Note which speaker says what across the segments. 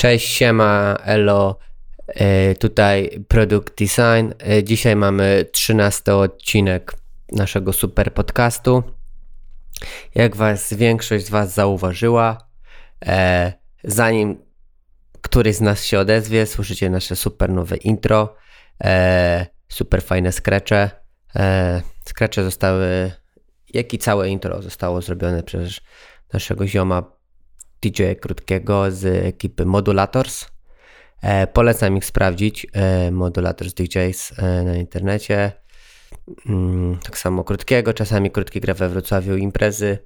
Speaker 1: Cześć, siema, elo, e, tutaj Product Design. E, dzisiaj mamy 13 odcinek naszego super podcastu. Jak was większość z was zauważyła, e, zanim któryś z nas się odezwie, słyszycie nasze super nowe intro, super fajne skrecze. Skrecze zostały, jak i całe intro zostało zrobione przez naszego zioma DJ Krótkiego z ekipy Modulators. E, polecam ich sprawdzić, e, Modulators DJs e, na internecie. Mm, tak samo Krótkiego, czasami Krótki gra we Wrocławiu imprezy.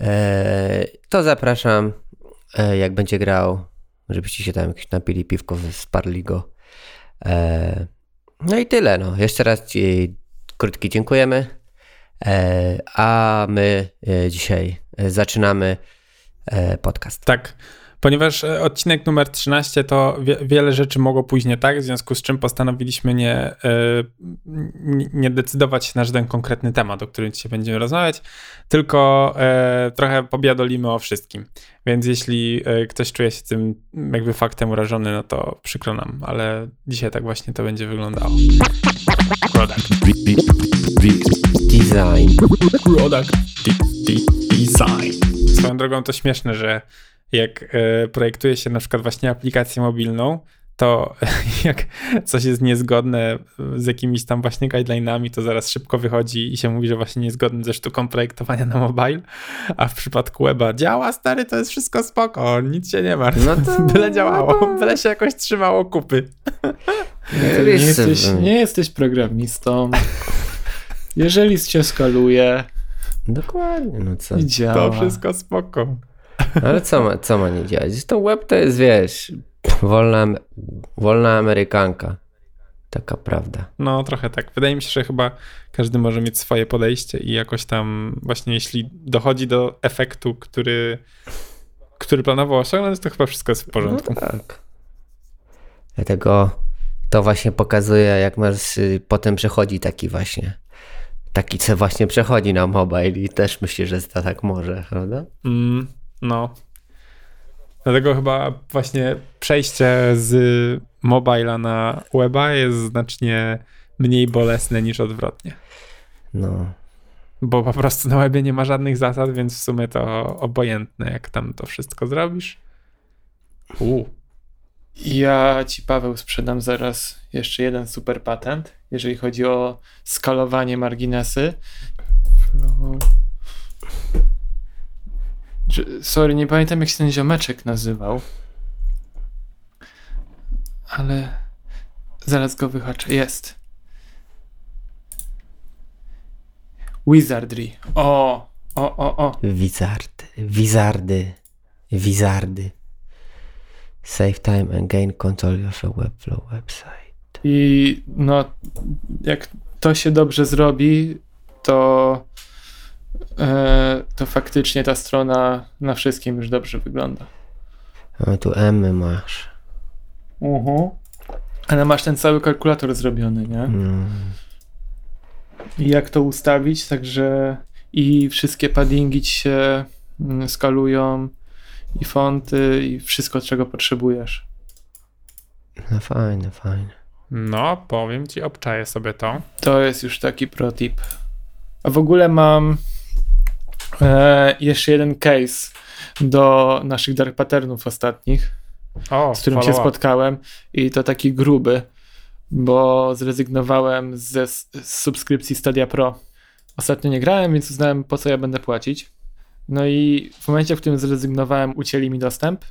Speaker 1: E, to zapraszam, e, jak będzie grał, żebyście się tam jakieś napili piwko, sparli go. E, no i tyle. No. Jeszcze raz Ci Krótki dziękujemy. A my dzisiaj zaczynamy podcast.
Speaker 2: Tak. Ponieważ e, odcinek numer 13 to wie, wiele rzeczy mogło pójść nie tak, w związku z czym postanowiliśmy nie, e, nie decydować się na żaden konkretny temat, o którym dzisiaj będziemy rozmawiać, tylko trochę pobiadolimy o wszystkim. Więc jeśli ktoś czuje się tym jakby faktem urażony, no to przykro nam, ale dzisiaj tak właśnie to będzie wyglądało.
Speaker 1: Product. Design.
Speaker 2: Product. Design. Swoją drogą to śmieszne, że jak e, projektuje się na przykład właśnie aplikację mobilną, to jak coś jest niezgodne z jakimiś tam właśnie guidelinami, to zaraz szybko wychodzi i się mówi, że właśnie niezgodne ze sztuką projektowania na mobile, a w przypadku weba działa, stary, to jest wszystko spoko, nic się nie martw, no to... byle działało, byle się jakoś trzymało kupy.
Speaker 3: Nie, nie, jesteś, nie jesteś programistą. Jeżeli cię skaluje,
Speaker 1: Dokładnie, no co?
Speaker 2: I działa. To wszystko spoko.
Speaker 1: Ale co ma, co ma nie działać? To web to jest, wiesz, wolna, wolna amerykanka. Taka prawda.
Speaker 2: No, trochę tak. Wydaje mi się, że chyba każdy może mieć swoje podejście i jakoś tam właśnie jeśli dochodzi do efektu, który, który planował osiągnąć, to chyba wszystko jest w porządku.
Speaker 1: No tak. Dlatego to właśnie pokazuje, jak masz, y, potem przechodzi taki właśnie taki, co właśnie przechodzi na mobile i też myślę, że to tak może, prawda?
Speaker 2: Mm, no. Dlatego chyba właśnie przejście z mobila na weba jest znacznie mniej bolesne niż odwrotnie.
Speaker 1: No.
Speaker 2: Bo po prostu na webie nie ma żadnych zasad, więc w sumie to obojętne, jak tam to wszystko zrobisz.
Speaker 3: U. Ja ci, Paweł, sprzedam zaraz jeszcze jeden super patent, jeżeli chodzi o skalowanie marginesy. No. Sorry, nie pamiętam jak się ten ziomeczek nazywał. Ale zaraz go wyhaczę. Jest. Wizardry. O, o, o, o.
Speaker 1: Wizard, wizardy, wizardy. Save time and gain control of a webflow website.
Speaker 3: I no, jak to się dobrze zrobi, to, e, to faktycznie ta strona na wszystkim już dobrze wygląda.
Speaker 1: A tu M masz.
Speaker 3: Mhm. Ale masz ten cały kalkulator zrobiony, nie? Mm. I jak to ustawić, także i wszystkie paddingi ci się mm, skalują, i fonty, i wszystko, czego potrzebujesz.
Speaker 1: No fajne, fajne.
Speaker 2: No, powiem ci, obczaję sobie to.
Speaker 3: To jest już taki protip. A w ogóle mam e, jeszcze jeden case do naszych dark patternów ostatnich, o, z którym się spotkałem i to taki gruby, bo zrezygnowałem ze, z subskrypcji Stadia Pro. Ostatnio nie grałem, więc uznałem po co ja będę płacić. No i w momencie, w którym zrezygnowałem, ucięli mi dostęp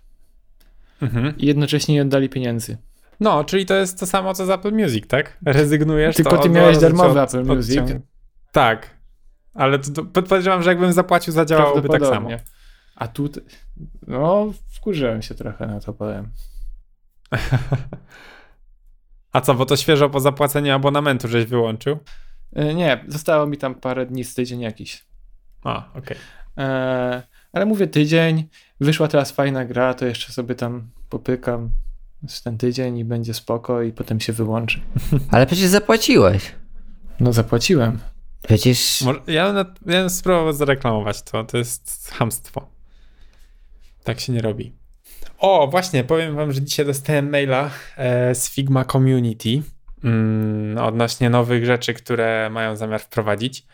Speaker 3: mhm. i jednocześnie nie oddali pieniędzy.
Speaker 2: No, czyli to jest to samo co z Apple Music, tak? Rezygnujesz.
Speaker 3: Tylko ty miałeś darmowy Apple Music.
Speaker 2: Tak. Ale to, to podejrzewam, że jakbym zapłacił, zadziałałoby tak samo.
Speaker 3: A tu, no, wkurzyłem się trochę na to, powiem.
Speaker 2: A co, bo to świeżo po zapłaceniu abonamentu żeś wyłączył?
Speaker 3: E, nie, zostało mi tam parę dni z tydzień jakiś.
Speaker 2: A, okej. Okay.
Speaker 3: E, ale mówię tydzień, wyszła teraz fajna gra, to jeszcze sobie tam popykam ten tydzień i będzie spoko i potem się wyłączy.
Speaker 1: Ale przecież zapłaciłeś.
Speaker 3: No zapłaciłem.
Speaker 1: Przecież...
Speaker 2: Ja, ja bym spróbował zareklamować to, to jest hamstwo. Tak się nie robi. O, właśnie, powiem wam, że dzisiaj dostałem maila e, z Figma Community mm, odnośnie nowych rzeczy, które mają zamiar wprowadzić.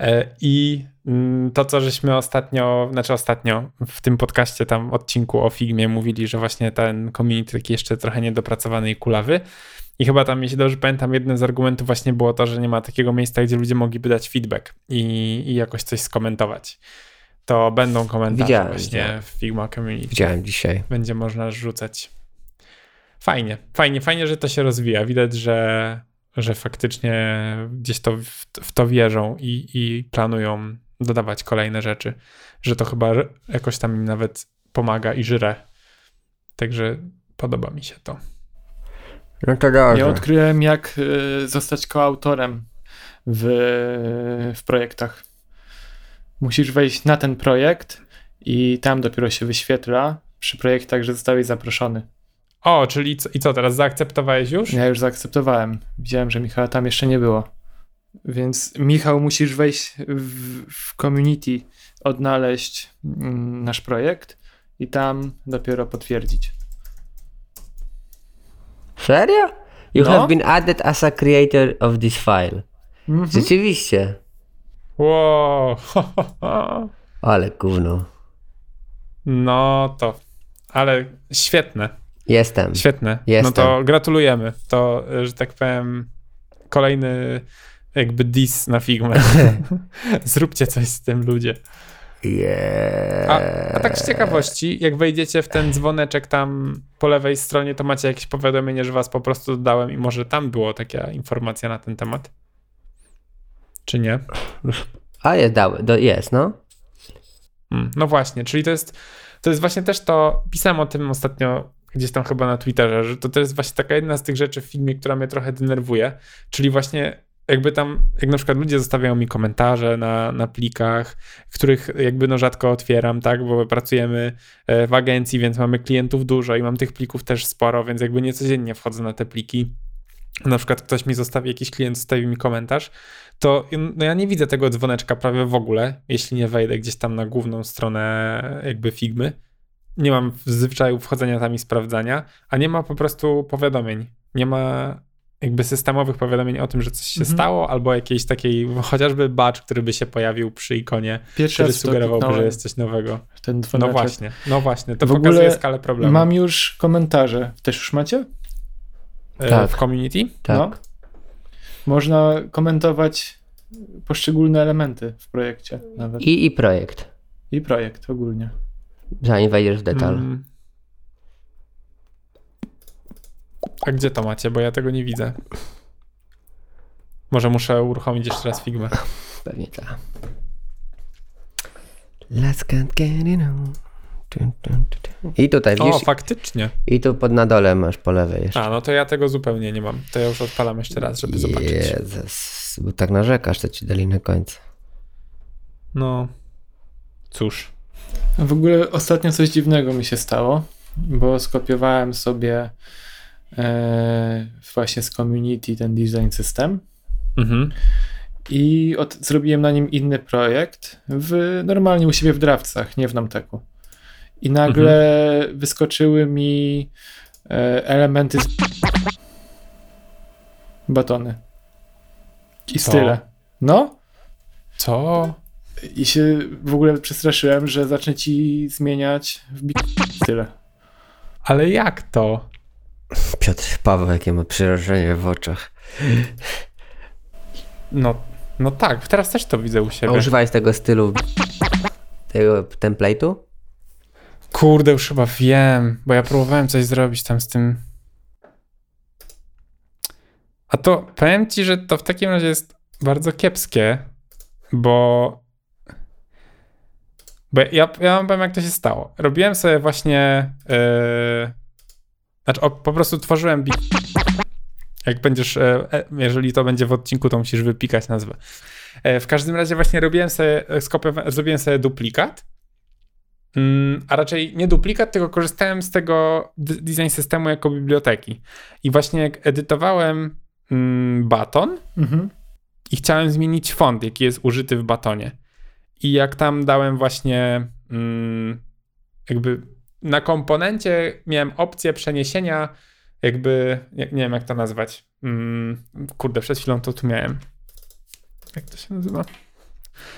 Speaker 2: E, I mm, to, co żeśmy ostatnio, znaczy ostatnio w tym podcaście, tam odcinku o Figmie mówili, że właśnie ten community taki jeszcze trochę niedopracowany i kulawy. I chyba tam, jeśli dobrze pamiętam, jednym z argumentów właśnie było to, że nie ma takiego miejsca, gdzie ludzie mogliby dać feedback i, i jakoś coś skomentować. To będą komentarze Widziałem, właśnie widziałem. w Figma Community.
Speaker 1: Widziałem dzisiaj.
Speaker 2: Będzie można rzucać. Fajnie, fajnie, fajnie, że to się rozwija. Widać, że że faktycznie gdzieś to w, w to wierzą i, i planują dodawać kolejne rzeczy, że to chyba jakoś tam im nawet pomaga i żre. Także podoba mi się to.
Speaker 3: To dobrze. Ja odkryłem, jak y, zostać koautorem w, w projektach. Musisz wejść na ten projekt i tam dopiero się wyświetla przy projektach, że zostałeś zaproszony.
Speaker 2: O, czyli co, i co teraz, zaakceptowałeś już?
Speaker 3: Ja już zaakceptowałem. Widziałem, że Michała tam jeszcze nie było. Więc Michał, musisz wejść w, w community, odnaleźć mm, nasz projekt i tam dopiero potwierdzić.
Speaker 1: Serio? You no? have been added as a creator of this file. Mm -hmm. Rzeczywiście.
Speaker 2: Wow.
Speaker 1: Ale gówno.
Speaker 2: No to, ale świetne.
Speaker 1: Jestem.
Speaker 2: Świetne.
Speaker 1: Jestem.
Speaker 2: No to gratulujemy. To, że tak powiem, kolejny jakby dis na Figma. Zróbcie coś z tym ludzie.
Speaker 1: Yeah.
Speaker 2: A, a tak z ciekawości, jak wejdziecie w ten dzwoneczek tam po lewej stronie, to macie jakieś powiadomienie, że was po prostu dodałem i może tam było taka informacja na ten temat? Czy nie?
Speaker 1: A jest, dał, jest, no.
Speaker 2: Hmm, no właśnie, czyli to jest, to jest właśnie też to, pisałem o tym ostatnio gdzieś tam chyba na Twitterze, że to, to jest właśnie taka jedna z tych rzeczy w filmie, która mnie trochę denerwuje, czyli właśnie jakby tam, jak na przykład ludzie zostawiają mi komentarze na, na plikach, których jakby no rzadko otwieram, tak, bo pracujemy e, w agencji, więc mamy klientów dużo i mam tych plików też sporo, więc jakby nie codziennie wchodzę na te pliki. Na przykład ktoś mi zostawi, jakiś klient zostawi mi komentarz, to no ja nie widzę tego dzwoneczka prawie w ogóle, jeśli nie wejdę gdzieś tam na główną stronę jakby Figmy nie mam zwyczaju wchodzenia tam i sprawdzania, a nie ma po prostu powiadomień. Nie ma jakby systemowych powiadomień o tym, że coś się mhm. stało, albo jakiejś takiej, chociażby badge, który by się pojawił przy ikonie, Pierwszy który sugerowałby, że jest coś nowego.
Speaker 3: Ten
Speaker 2: no właśnie, no właśnie, to w pokazuje skalę problemu.
Speaker 3: Mam już komentarze. Też już macie?
Speaker 2: E, tak. W community?
Speaker 1: Tak. No.
Speaker 3: Można komentować poszczególne elementy w projekcie nawet.
Speaker 1: I, i projekt.
Speaker 3: I projekt ogólnie.
Speaker 1: Zanim wejdziesz w detal. Mm.
Speaker 2: A gdzie to macie? Bo ja tego nie widzę. Może muszę uruchomić jeszcze raz Figma.
Speaker 1: Pewnie tak. Let's get, get it on. I tutaj widzisz.
Speaker 2: O, faktycznie.
Speaker 1: I tu pod na dole masz po lewej jeszcze.
Speaker 2: A, no to ja tego zupełnie nie mam. To ja już odpalam jeszcze raz, żeby zobaczyć.
Speaker 1: Jezus, bo tak narzekasz, to ci dali na końcu.
Speaker 2: No, cóż.
Speaker 3: W ogóle ostatnio coś dziwnego mi się stało, bo skopiowałem sobie e, właśnie z community ten design system. Mhm. I od, zrobiłem na nim inny projekt, w, normalnie u siebie w drawcach, nie w Namteku. I nagle mhm. wyskoczyły mi e, elementy z... batony. I style. No?
Speaker 2: Co?
Speaker 3: I się w ogóle przestraszyłem, że zacznę ci zmieniać w tyle.
Speaker 2: Ale jak to?
Speaker 1: Piotr Paweł, jakie ma przerażenie w oczach.
Speaker 2: No, no tak, teraz też to widzę u siebie.
Speaker 1: A używałeś tego stylu, tego template'u?
Speaker 2: Kurde, już chyba wiem, bo ja próbowałem coś zrobić tam z tym. A to powiem ci, że to w takim razie jest bardzo kiepskie, bo bo ja, ja wam powiem, jak to się stało. Robiłem sobie właśnie. Yy, znaczy, o, po prostu tworzyłem. Jak będziesz, e, e, jeżeli to będzie w odcinku, to musisz wypikać nazwę. w każdym razie właśnie robiłem sobie, zrobiłem sobie duplikat, mm, a raczej nie duplikat, tylko korzystałem z tego design systemu jako biblioteki. I właśnie jak edytowałem mm, baton mhm. i chciałem zmienić font, jaki jest użyty w batonie. I jak tam dałem właśnie mm, jakby na komponencie miałem opcję przeniesienia jakby, nie, nie wiem jak to nazwać. Mm, kurde, przed chwilą to tu miałem. Jak to się nazywa?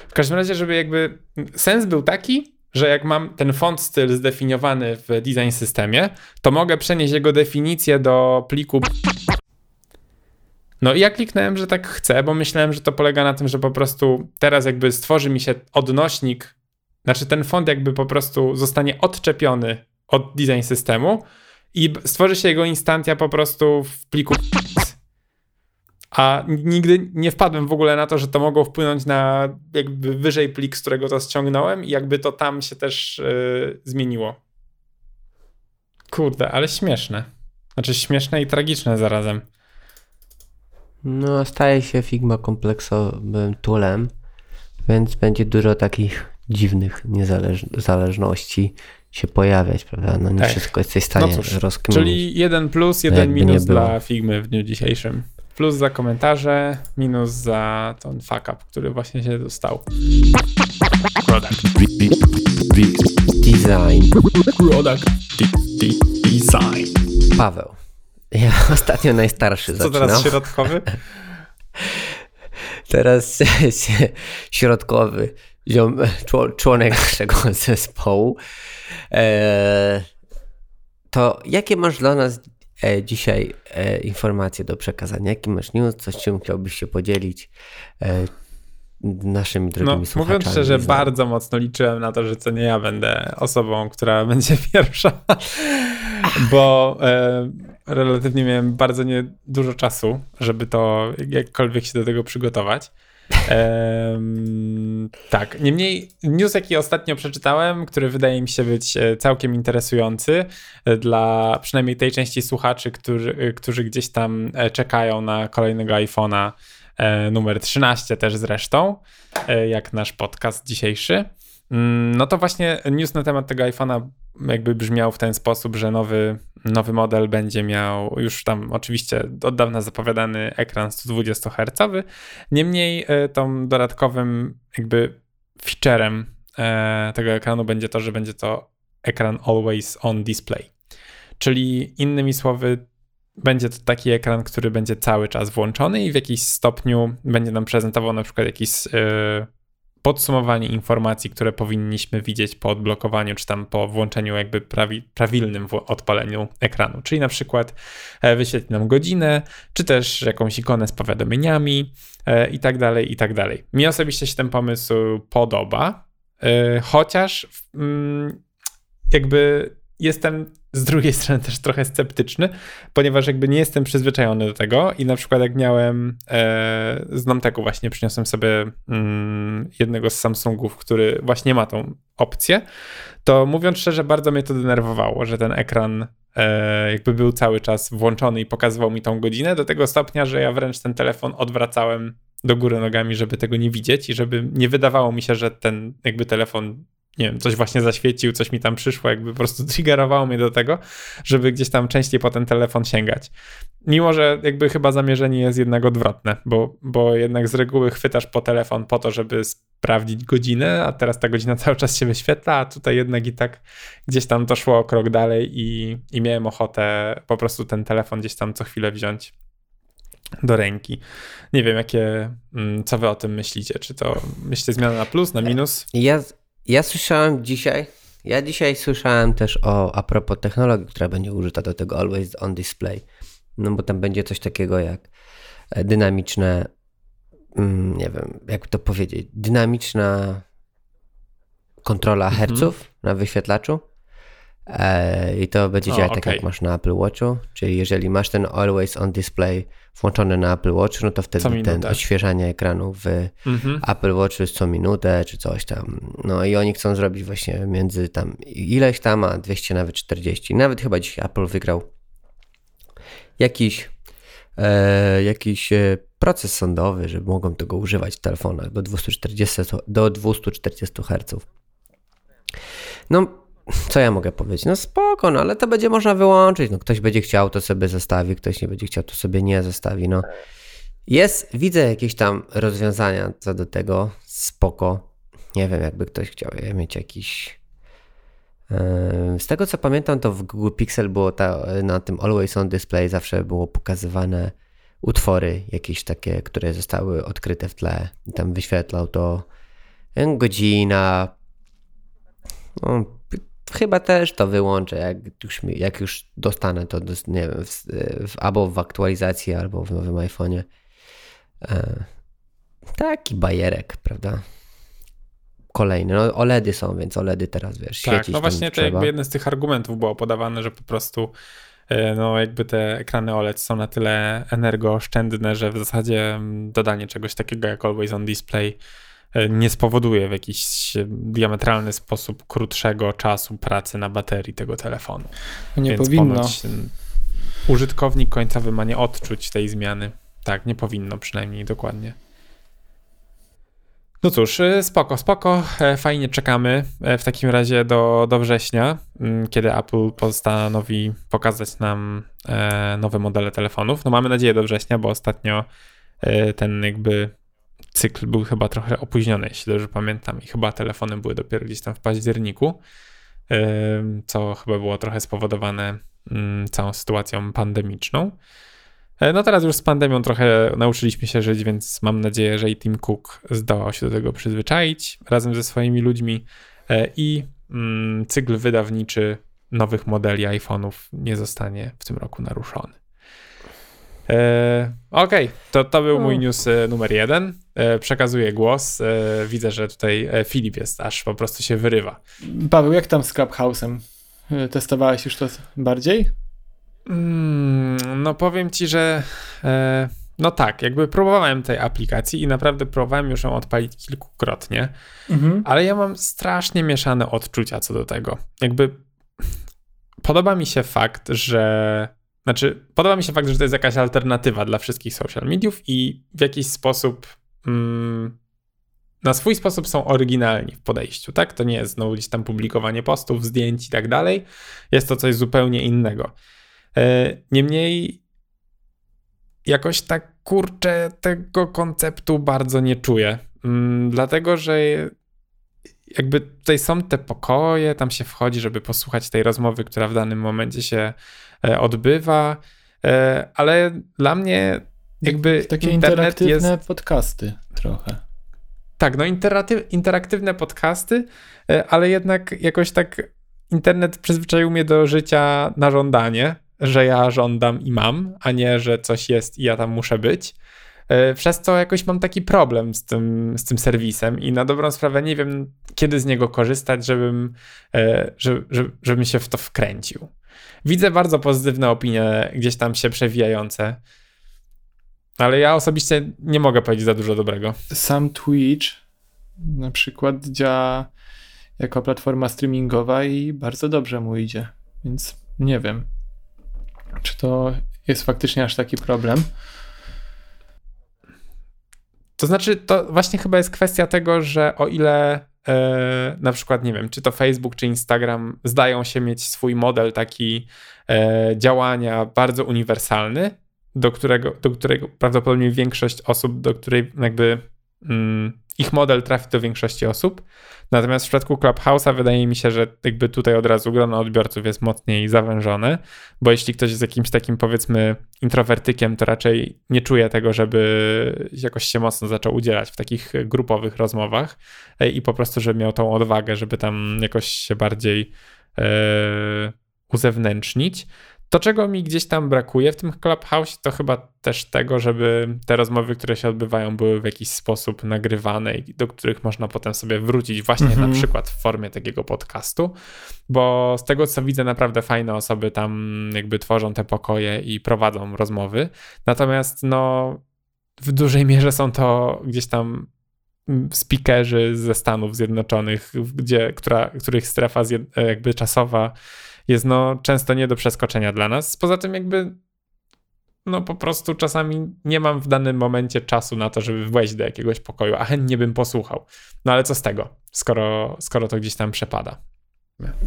Speaker 2: W każdym razie, żeby jakby sens był taki, że jak mam ten font styl zdefiniowany w design systemie, to mogę przenieść jego definicję do pliku. No i ja kliknąłem, że tak chcę, bo myślałem, że to polega na tym, że po prostu teraz jakby stworzy mi się odnośnik, znaczy ten font jakby po prostu zostanie odczepiony od design systemu i stworzy się jego instancja po prostu w pliku a nigdy nie wpadłem w ogóle na to, że to mogło wpłynąć na jakby wyżej plik, z którego to ściągnąłem i jakby to tam się też yy, zmieniło. Kurde, ale śmieszne. Znaczy śmieszne i tragiczne zarazem.
Speaker 1: No, staje się Figma kompleksowym toolem, więc będzie dużo takich dziwnych niezależności się pojawiać, prawda? No nie tak. wszystko jesteś w stanie no cóż, rozkminić.
Speaker 2: Czyli jeden plus, jeden minus dla Figmy w dniu dzisiejszym. Plus za komentarze, minus za ten fuck up, który właśnie się dostał.
Speaker 1: Product. Design.
Speaker 2: Product. Design.
Speaker 1: Paweł. Ja ostatnio najstarszy
Speaker 2: Co zaczynam. teraz środkowy?
Speaker 1: teraz środkowy ziom, członek naszego zespołu. E, to jakie masz dla nas e, dzisiaj e, informacje do przekazania? Jaki masz news? Coś, czym chciałbyś się podzielić? Naszymi drogimi no, słuchaczami.
Speaker 2: Mówiąc szczerze, bardzo mocno liczyłem na to, że to nie ja będę osobą, która będzie pierwsza, bo e, relatywnie miałem bardzo nie dużo czasu, żeby to jakkolwiek się do tego przygotować. Ehm, tak, niemniej news, jaki ostatnio przeczytałem, który wydaje mi się być e, całkiem interesujący e, dla przynajmniej tej części słuchaczy, którzy, e, którzy gdzieś tam czekają na kolejnego iPhone'a numer 13 też zresztą, jak nasz podcast dzisiejszy. Mm, no to właśnie news na temat tego iPhone'a jakby brzmiał w ten sposób, że nowy, nowy model będzie miał już tam oczywiście od dawna zapowiadany ekran 120 Hz. Niemniej e, tą dodatkowym jakby featurem e, tego ekranu będzie to, że będzie to ekran always on display. Czyli innymi słowy, będzie to taki ekran, który będzie cały czas włączony i w jakiś stopniu będzie nam prezentował na przykład jakiś yy, podsumowanie informacji, które powinniśmy widzieć po odblokowaniu, czy tam po włączeniu jakby prawi, prawilnym odpaleniu ekranu. Czyli na przykład e, wyświetli nam godzinę, czy też jakąś ikonę z powiadomieniami e, i tak dalej, i tak dalej. Mi osobiście się ten pomysł podoba, e, chociaż mm, jakby jestem z drugiej strony też trochę sceptyczny, ponieważ jakby nie jestem przyzwyczajony do tego i na przykład jak miałem e, z Namteku właśnie przyniosłem sobie mm, jednego z Samsungów, który właśnie ma tą opcję, to mówiąc szczerze bardzo mnie to denerwowało, że ten ekran e, jakby był cały czas włączony i pokazywał mi tą godzinę do tego stopnia, że ja wręcz ten telefon odwracałem do góry nogami, żeby tego nie widzieć i żeby nie wydawało mi się, że ten jakby telefon nie wiem, coś właśnie zaświecił, coś mi tam przyszło, jakby po prostu triggerowało mnie do tego, żeby gdzieś tam częściej po ten telefon sięgać. Mimo, że jakby chyba zamierzenie jest jednak odwrotne, bo, bo jednak z reguły chwytasz po telefon po to, żeby sprawdzić godzinę, a teraz ta godzina cały czas się wyświetla, a tutaj jednak i tak gdzieś tam to szło o krok dalej i, i miałem ochotę po prostu ten telefon gdzieś tam co chwilę wziąć do ręki. Nie wiem, jakie, mm, co wy o tym myślicie? Czy to myślicie zmiana na plus, na minus?
Speaker 1: Ja, ja słyszałem dzisiaj, ja dzisiaj słyszałem też o, a propos technologii, która będzie użyta do tego Always on Display. No bo tam będzie coś takiego jak e, dynamiczne, mm, nie wiem, jak to powiedzieć, dynamiczna kontrola mhm. herców na wyświetlaczu. E, I to będzie działać tak jak masz na Apple Watchu, czyli jeżeli masz ten Always on Display włączony na Apple Watch, no to wtedy ten odświeżanie ekranu w mhm. Apple Watch jest co minutę czy coś tam. No i oni chcą zrobić właśnie między tam ileś tam, a 200 nawet 40. Nawet chyba dzisiaj Apple wygrał jakiś, e, jakiś e, proces sądowy, że mogą tego używać w telefonach do 240, do 240 Hz. No co ja mogę powiedzieć? No spoko, no ale to będzie można wyłączyć. No ktoś będzie chciał, to sobie zostawi, ktoś nie będzie chciał, to sobie nie zostawi. No jest, widzę jakieś tam rozwiązania co do tego, spoko. Nie wiem, jakby ktoś chciał mieć jakiś Z tego co pamiętam, to w Google Pixel było ta, na tym Always On Display zawsze było pokazywane utwory jakieś takie, które zostały odkryte w tle. I tam wyświetlał to godzina. No, chyba też to wyłączę, jak już, jak już dostanę to, nie wiem, w, w, albo w aktualizacji, albo w nowym iPhone'ie. E, taki bajerek, prawda? Kolejny. No, OLEDy są, więc OLEDy teraz wiesz.
Speaker 2: Tak, no właśnie to jakby jeden z tych argumentów było podawane, że po prostu e, no jakby te ekrany OLED są na tyle energooszczędne, że w zasadzie mm, dodanie czegoś takiego jak Always On Display nie spowoduje w jakiś diametralny sposób krótszego czasu pracy na baterii tego telefonu.
Speaker 3: Nie Więc powinno.
Speaker 2: Użytkownik końcowy ma nie odczuć tej zmiany. Tak, nie powinno przynajmniej dokładnie. No cóż, y, spoko, spoko, e, fajnie czekamy e, w takim razie do, do września, mm, kiedy Apple postanowi pokazać nam e, nowe modele telefonów. No mamy nadzieję do września, bo ostatnio ten jakby cykl był chyba trochę opóźniony, jeśli dobrze pamiętam, i chyba telefony były dopiero gdzieś tam w październiku, co chyba było trochę spowodowane mm, całą sytuacją pandemiczną. E, no teraz już z pandemią trochę nauczyliśmy się żyć, więc mam nadzieję, że i Tim Cook zdołał się do tego przyzwyczaić razem ze swoimi ludźmi e, i mm, cykl wydawniczy nowych modeli iPhone'ów nie zostanie w tym roku naruszony. E, Okej, okay. to, to był mój news e, numer jeden. E, przekazuję głos. E, widzę, że tutaj Filip jest, aż po prostu się wyrywa.
Speaker 3: Paweł, jak tam z Clubhouse'em? Testowałeś już to bardziej?
Speaker 2: Mm, no powiem ci, że e, no tak, jakby próbowałem tej aplikacji i naprawdę próbowałem już ją odpalić kilkukrotnie, mhm. ale ja mam strasznie mieszane odczucia co do tego. Jakby podoba mi się fakt, że znaczy podoba mi się fakt, że to jest jakaś alternatywa dla wszystkich social mediów i w jakiś sposób mm, na swój sposób są oryginalni w podejściu, tak? To nie jest znowu gdzieś tam publikowanie postów, zdjęć i tak dalej. Jest to coś zupełnie innego. E, niemniej jakoś tak kurczę tego konceptu bardzo nie czuję. Mm, dlatego, że jakby tutaj są te pokoje, tam się wchodzi, żeby posłuchać tej rozmowy, która w danym momencie się odbywa, e, ale dla mnie jakby
Speaker 3: takie interaktywne jest... podcasty trochę.
Speaker 2: Tak, no interaktywne podcasty, ale jednak jakoś tak internet przyzwyczaił mnie do życia na żądanie że ja żądam i mam, a nie, że coś jest i ja tam muszę być. E, przez co jakoś mam taki problem z tym, z tym serwisem i na dobrą sprawę nie wiem, kiedy z niego korzystać, żebym, e, żeby, żebym się w to wkręcił. Widzę bardzo pozytywne opinie gdzieś tam się przewijające, ale ja osobiście nie mogę powiedzieć za dużo dobrego.
Speaker 3: Sam Twitch na przykład działa jako platforma streamingowa i bardzo dobrze mu idzie, więc nie wiem. Czy to jest faktycznie aż taki problem?
Speaker 2: To znaczy, to właśnie chyba jest kwestia tego, że o ile e, na przykład, nie wiem, czy to Facebook, czy Instagram zdają się mieć swój model taki e, działania bardzo uniwersalny, do którego, do którego prawdopodobnie większość osób, do której jakby mm, ich model trafi do większości osób. Natomiast w przypadku Clubhouse'a wydaje mi się, że jakby tutaj od razu grono odbiorców jest mocniej zawężone, bo jeśli ktoś jest jakimś takim powiedzmy introwertykiem, to raczej nie czuje tego, żeby jakoś się mocno zaczął udzielać w takich grupowych rozmowach e, i po prostu, żeby miał tą odwagę, żeby tam jakoś się bardziej yy, uzewnętrznić. To, czego mi gdzieś tam brakuje w tym Clubhouse, to chyba też tego, żeby te rozmowy, które się odbywają, były w jakiś sposób nagrywane i do których można potem sobie wrócić, właśnie mhm. na przykład w formie takiego podcastu, bo z tego, co widzę, naprawdę fajne osoby tam jakby tworzą te pokoje i prowadzą rozmowy. Natomiast, no, w dużej mierze są to gdzieś tam speakerzy ze Stanów Zjednoczonych, gdzie, która, których strefa jakby czasowa jest no często nie do przeskoczenia dla nas. Poza tym jakby no po prostu czasami nie mam w danym momencie czasu na to, żeby wejść do jakiegoś pokoju, a chętnie bym posłuchał. No ale co z tego, skoro, skoro to gdzieś tam przepada.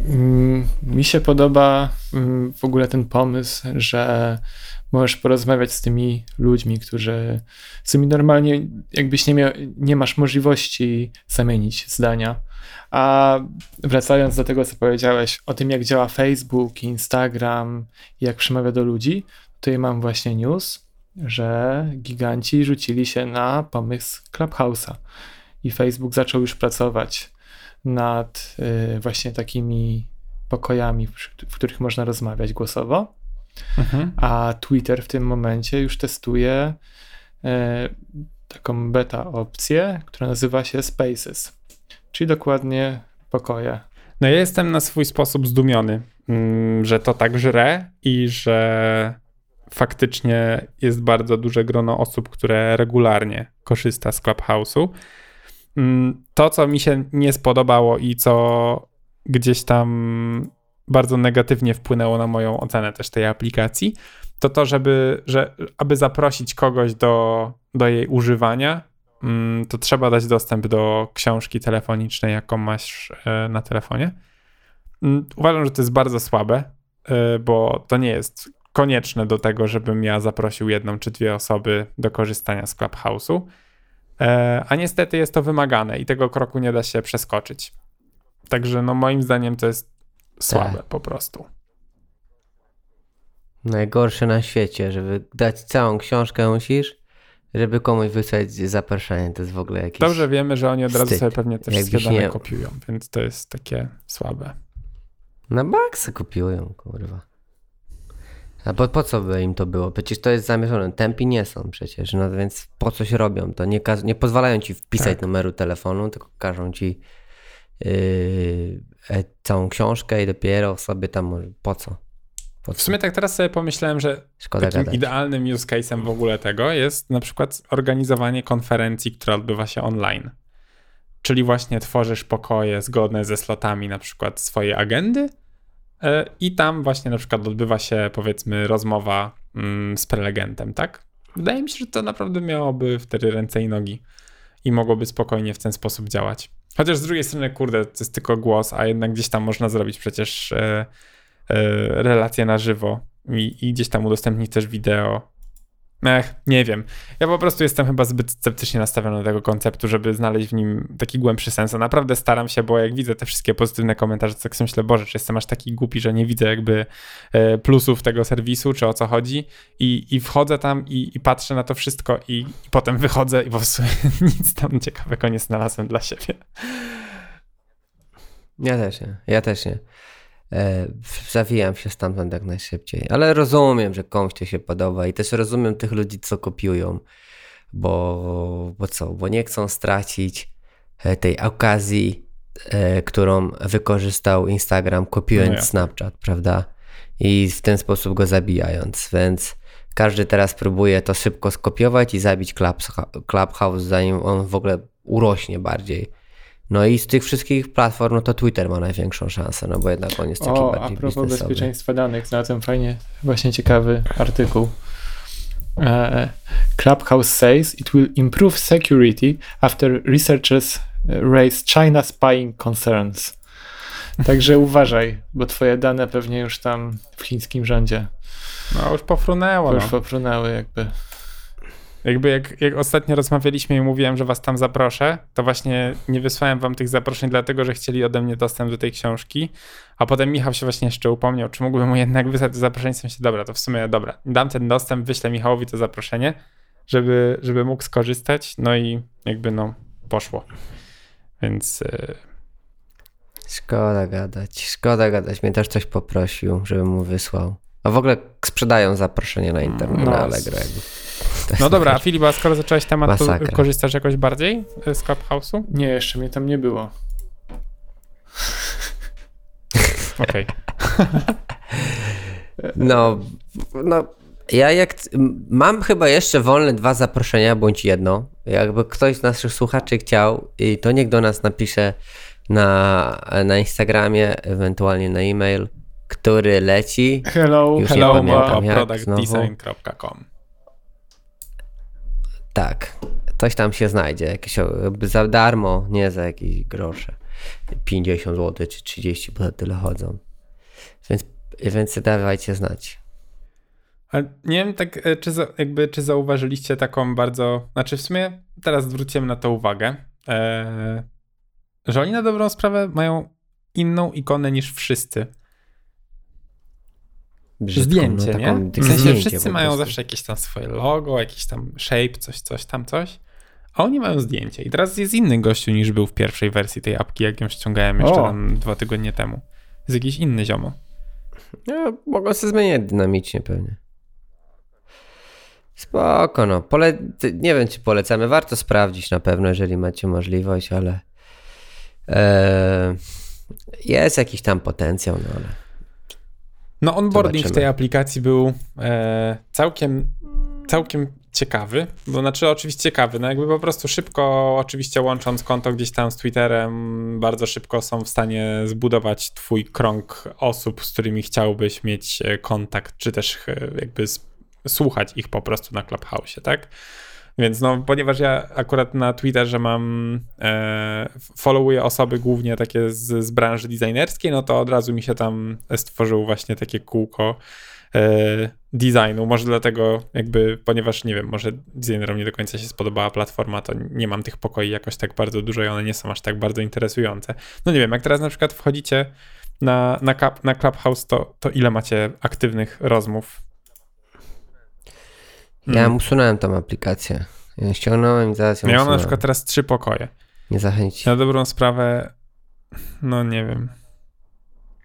Speaker 3: Mm, mi się podoba mm, w ogóle ten pomysł, że możesz porozmawiać z tymi ludźmi, którzy z którymi normalnie jakbyś nie, miał, nie masz możliwości zamienić zdania. A wracając do tego, co powiedziałeś o tym, jak działa Facebook, Instagram, jak przemawia do ludzi, tutaj mam właśnie news, że giganci rzucili się na pomysł Clubhouse'a i Facebook zaczął już pracować nad y, właśnie takimi pokojami, w, w których można rozmawiać głosowo. Mhm. A Twitter w tym momencie już testuje y, taką beta opcję, która nazywa się Spaces, czyli dokładnie pokoje.
Speaker 2: No ja jestem na swój sposób zdumiony, mm, że to tak żre i że faktycznie jest bardzo duże grono osób, które regularnie korzysta z Clubhouse'u. Mm, to, co mi się nie spodobało i co gdzieś tam bardzo negatywnie wpłynęło na moją ocenę też tej aplikacji, to to, żeby, że, aby zaprosić kogoś do, do jej używania, to trzeba dać dostęp do książki telefonicznej, jaką masz e, na telefonie. Mm, uważam, że to jest bardzo słabe, e, bo to nie jest konieczne do tego, żebym ja zaprosił jedną czy dwie osoby do korzystania z Clubhouse'u. E, a niestety jest to wymagane i tego kroku nie da się przeskoczyć. Także no moim zdaniem to jest słabe tak. po prostu.
Speaker 1: Najgorsze na świecie, żeby dać całą książkę musisz, żeby komuś wysłać zaproszenie, to jest w ogóle jakieś
Speaker 2: Dobrze wiemy, że oni od razu sobie pewnie te wszystkie dane nie... kopiują, więc to jest takie słabe.
Speaker 1: Na baksa kopiują, kurwa. A po, po co by im to było? Przecież to jest zamierzone. Tempi nie są przecież, no więc po coś robią to? Nie, nie pozwalają ci wpisać tak. numeru telefonu, tylko każą ci yy, całą książkę i dopiero sobie tam
Speaker 2: po co? W sumie tak teraz sobie pomyślałem, że Szkoda takim gadać. idealnym use case'em w ogóle tego jest na przykład organizowanie konferencji, która odbywa się online. Czyli właśnie tworzysz pokoje zgodne ze slotami na przykład swojej agendy, E, I tam właśnie na przykład odbywa się powiedzmy rozmowa mm, z prelegentem, tak? Wydaje mi się, że to naprawdę miałoby wtedy ręce i nogi i mogłoby spokojnie w ten sposób działać. Chociaż z drugiej strony, kurde, to jest tylko głos, a jednak gdzieś tam można zrobić przecież e, relacje na żywo i, i, gdzieś tam udostępnić też wideo Ech, nie wiem. Ja po prostu jestem chyba zbyt sceptycznie nastawiony do tego konceptu, żeby znaleźć w nim taki głębszy sens. A naprawdę staram się, bo jak widzę te wszystkie pozytywne komentarze, to tak sobie myślę, Boże, czy jestem aż taki głupi, że nie widzę jakby e, plusów tego serwisu, czy o co chodzi. I, i wchodzę tam i, i patrzę na to wszystko i, i potem wychodzę i po prostu nic tam ciekawego nie znalazłem dla siebie.
Speaker 1: Ja też nie. Ja też nie. E, zawijam się stamtąd jak najszybciej. Ale rozumiem, że komuś to się podoba i też rozumiem tych ludzi, co kopiują, bo, bo co, bo nie chcą stracić e, tej okazji, e, którą wykorzystał Instagram, kopiując no Snapchat, prawda? I w ten sposób go zabijając, więc każdy teraz próbuje to szybko skopiować i zabić Clubhouse, zanim on w ogóle urośnie bardziej. No i z tych wszystkich platform, no to Twitter ma największą szansę, no bo jednak on jest taki
Speaker 3: o,
Speaker 1: bardziej
Speaker 3: a propos bezpieczeństwa danych, znalazłem fajnie, właśnie ciekawy artykuł. Uh, Clubhouse says it will improve security after researchers raise China spying concerns. Także uważaj, bo twoje dane pewnie już tam w chińskim rządzie.
Speaker 2: No już pofrunęło.
Speaker 3: Już no. pofrunęły jakby.
Speaker 2: Jakby jak, jak ostatnio rozmawialiśmy i mówiłem, że was tam zaproszę, to właśnie nie wysłałem wam tych zaproszeń, dlatego że chcieli ode mnie dostęp do tej książki. A potem Michał się właśnie jeszcze upomniał, czy mógłbym mu jednak wysłać to zaproszenie. W się, dobra, to w sumie dobra, dam ten dostęp, wyślę Michałowi to zaproszenie, żeby, żeby mógł skorzystać. No i jakby no poszło. Więc. Yy...
Speaker 1: Szkoda gadać, szkoda gadać. Mnie też coś poprosił, żebym mu wysłał. A w ogóle sprzedają zaproszenie na internet, no, na Allegro. Jakby.
Speaker 2: No dobra, a Filip, a skoro zacząłeś temat, to korzystasz jakoś bardziej z Clubhouse'u?
Speaker 3: Nie, jeszcze mnie tam nie było.
Speaker 2: Okej.
Speaker 1: no, no, ja jak mam chyba jeszcze wolne dwa zaproszenia, bądź jedno. Jakby ktoś z naszych słuchaczy chciał, to niech do nas napisze na, na Instagramie, ewentualnie na e-mail, który leci.
Speaker 2: Hello, Już hello, productdesign.com
Speaker 1: tak, coś tam się znajdzie, jakieś za darmo, nie za jakieś grosze. 50 zł czy 30, bo tyle chodzą. Więc, więc dawajcie znać.
Speaker 2: Ale nie wiem, tak, e, czy, za, jakby, czy zauważyliście taką bardzo. Znaczy, w sumie teraz zwróciłem na to uwagę, e, że oni na dobrą sprawę mają inną ikonę niż wszyscy. Zdjęcie, no, nie? W sensie wszyscy mają zawsze jakieś tam swoje logo, jakiś tam shape, coś, coś tam, coś. A oni mają zdjęcie. I teraz jest inny gościu niż był w pierwszej wersji tej apki, jak ją ściągałem jeszcze tam dwa tygodnie temu. Jest jakiś inny ziomo.
Speaker 1: No, mogą się zmieniać dynamicznie pewnie. Spoko, no. Pole... Nie wiem, czy polecamy. Warto sprawdzić na pewno, jeżeli macie możliwość, ale eee, jest jakiś tam potencjał, no ale
Speaker 2: no onboarding Zobaczymy. w tej aplikacji był e, całkiem, całkiem ciekawy, bo znaczy oczywiście ciekawy, no jakby po prostu szybko, oczywiście łącząc konto gdzieś tam z Twitterem, bardzo szybko są w stanie zbudować twój krąg osób, z którymi chciałbyś mieć e, kontakt, czy też e, jakby słuchać ich po prostu na Clubhouse, tak? Więc no, ponieważ ja akurat na Twitterze mam, e, followuję osoby głównie takie z, z branży designerskiej, no to od razu mi się tam stworzyło właśnie takie kółko e, designu. Może dlatego jakby, ponieważ nie wiem, może designerom nie do końca się spodobała platforma, to nie mam tych pokoi jakoś tak bardzo dużo i one nie są aż tak bardzo interesujące. No nie wiem, jak teraz na przykład wchodzicie na, na, na Clubhouse, to, to ile macie aktywnych rozmów
Speaker 1: ja mm. usunąłem tą aplikację. Ja ściągnąłem i zaraz ją
Speaker 2: Miałem na przykład teraz trzy pokoje.
Speaker 1: Nie zachęcić.
Speaker 2: Na dobrą sprawę, no nie wiem.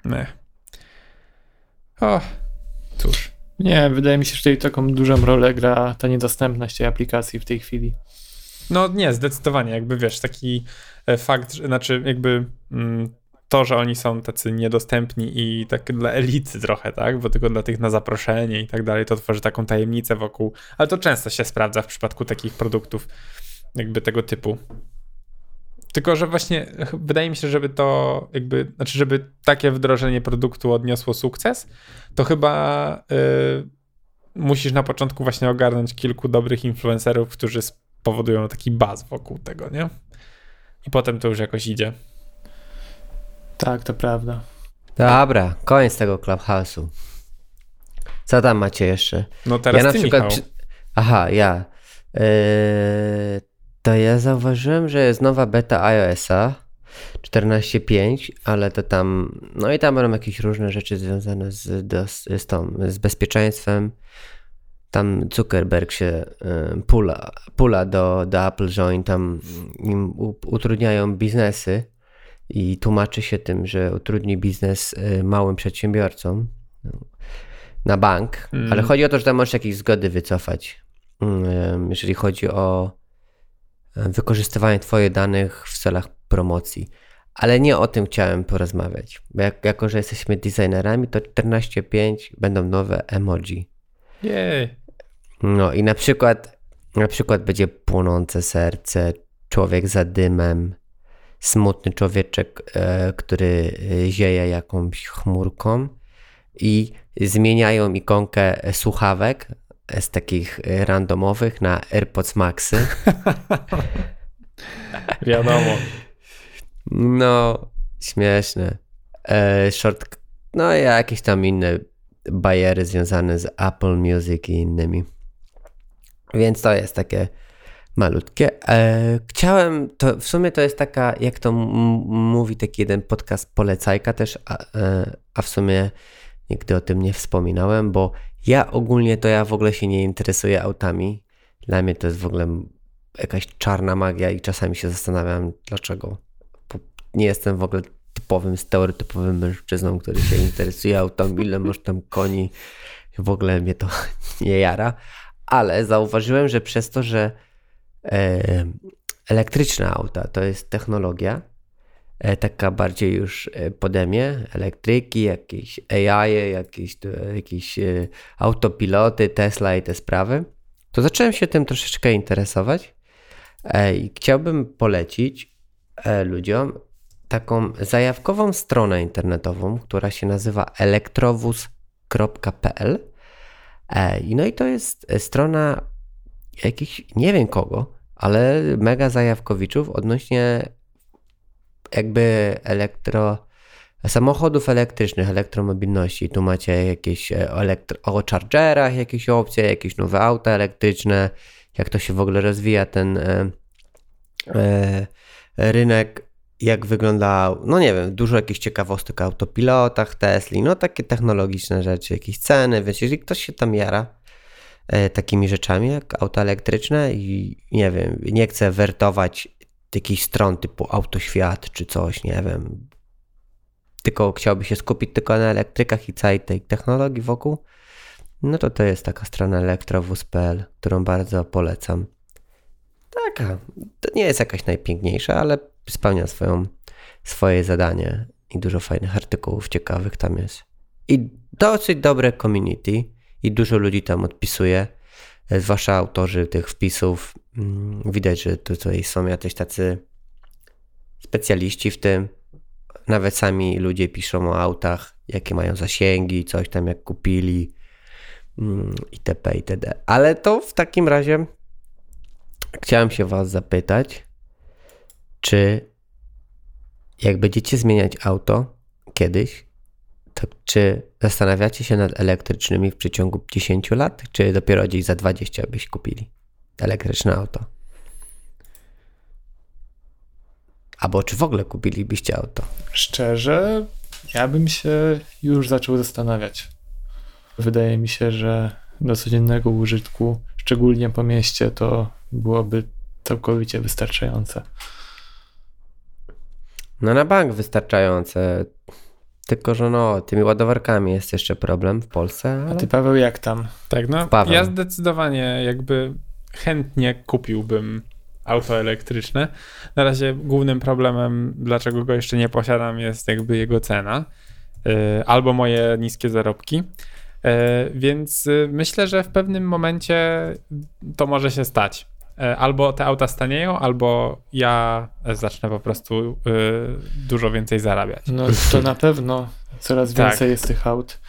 Speaker 2: Nie. O, cóż.
Speaker 3: Nie, wydaje mi się, że tutaj taką dużą rolę gra ta niedostępność tej aplikacji w tej chwili.
Speaker 2: No nie, zdecydowanie. Jakby wiesz, taki e, fakt, że, znaczy jakby mm, to, że oni są tacy niedostępni i tak dla elity trochę, tak? Bo tylko dla tych na zaproszenie i tak dalej, to tworzy taką tajemnicę wokół. Ale to często się sprawdza w przypadku takich produktów, jakby tego typu. Tylko, że właśnie wydaje mi się, żeby to jakby, znaczy, żeby takie wdrożenie produktu odniosło sukces, to chyba yy, musisz na początku właśnie ogarnąć kilku dobrych influencerów, którzy spowodują taki baz wokół tego, nie? I potem to już jakoś idzie.
Speaker 3: Tak, to prawda.
Speaker 1: Dobra, koniec tego Clubhouse'u. Co tam macie jeszcze?
Speaker 2: No teraz ja na ty, przykład. Przy...
Speaker 1: Aha, ja. Yy, to ja zauważyłem, że jest nowa beta iOSa 14.5, ale to tam. No i tam będą jakieś różne rzeczy związane z, do, z, tą, z bezpieczeństwem. Tam Zuckerberg się yy, pula, pula do, do Apple, że oni tam im utrudniają biznesy i tłumaczy się tym, że utrudni biznes y, małym przedsiębiorcom no, na bank, mm. ale chodzi o to, że tam możesz jakieś zgody wycofać, mm, jeżeli chodzi o wykorzystywanie Twoich danych w celach promocji. Ale nie o tym chciałem porozmawiać. Bo jak, jako, że jesteśmy designerami, to 14.5 będą nowe emoji.
Speaker 2: Jej.
Speaker 1: No i na przykład, na przykład będzie płonące serce, człowiek za dymem, smutny człowieczek, e, który e, zieje jakąś chmurką i zmieniają ikonkę słuchawek z takich randomowych na AirPods Maxy.
Speaker 2: Wiadomo.
Speaker 1: No, śmieszne. E, short, no i jakieś tam inne bariery związane z Apple Music i innymi. Więc to jest takie malutkie. E, chciałem, to w sumie to jest taka, jak to mówi taki jeden podcast polecajka też, a, e, a w sumie nigdy o tym nie wspominałem, bo ja ogólnie to ja w ogóle się nie interesuję autami. Dla mnie to jest w ogóle jakaś czarna magia i czasami się zastanawiam, dlaczego. Nie jestem w ogóle typowym, stereotypowym mężczyzną, który się interesuje autami, ile masz tam koni. W ogóle mnie to nie jara. Ale zauważyłem, że przez to, że elektryczne auta to jest technologia e, taka bardziej już e, pode mnie, elektryki, jakieś AI, jakieś, jakieś autopiloty, Tesla i te sprawy, to zacząłem się tym troszeczkę interesować i chciałbym polecić ludziom taką zajawkową stronę internetową, która się nazywa elektrowóz.pl. No i to jest strona jakichś, nie wiem kogo, ale mega zajawkowiczów odnośnie jakby elektro samochodów elektrycznych, elektromobilności. Tu macie jakieś e, elektro, o chargerach, jakieś opcje, jakieś nowe auta elektryczne, jak to się w ogóle rozwija ten e, e, rynek, jak wygląda, no nie wiem, dużo jakichś ciekawostek o autopilotach, Tesli, no takie technologiczne rzeczy, jakieś ceny, więc jeżeli ktoś się tam jara takimi rzeczami jak auta elektryczne i nie wiem, nie chce wertować jakichś stron typu autoświat czy coś, nie wiem, tylko chciałby się skupić tylko na elektrykach i całej tej technologii wokół, no to to jest taka strona elektrowóz.pl, którą bardzo polecam. Taka, to nie jest jakaś najpiękniejsza, ale spełnia swoją, swoje zadanie i dużo fajnych artykułów ciekawych tam jest. I dosyć dobre community i dużo ludzi tam odpisuje, zwłaszcza autorzy tych wpisów. Mm, widać, że tutaj są jacyś tacy specjaliści w tym, nawet sami ludzie piszą o autach, jakie mają zasięgi, coś tam jak kupili mm, itp. itd. Ale to w takim razie chciałem się Was zapytać, czy jak będziecie zmieniać auto kiedyś, to czy zastanawiacie się nad elektrycznymi w przeciągu 10 lat, czy dopiero gdzieś za 20 byś kupili elektryczne auto? Albo czy w ogóle kupilibyście auto?
Speaker 3: Szczerze, ja bym się już zaczął zastanawiać. Wydaje mi się, że do codziennego użytku, szczególnie po mieście, to byłoby całkowicie wystarczające.
Speaker 1: No na bank wystarczające. Tylko, że no, tymi ładowarkami jest jeszcze problem w Polsce.
Speaker 3: Ale... A ty Paweł jak tam?
Speaker 2: Tak, no Paweł. ja zdecydowanie jakby chętnie kupiłbym auto elektryczne. Na razie głównym problemem, dlaczego go jeszcze nie posiadam, jest jakby jego cena y, albo moje niskie zarobki. Y, więc y, myślę, że w pewnym momencie to może się stać. Albo te auta stanieją, albo ja zacznę po prostu dużo więcej zarabiać.
Speaker 3: No to na pewno coraz tak. więcej tak. jest tych aut.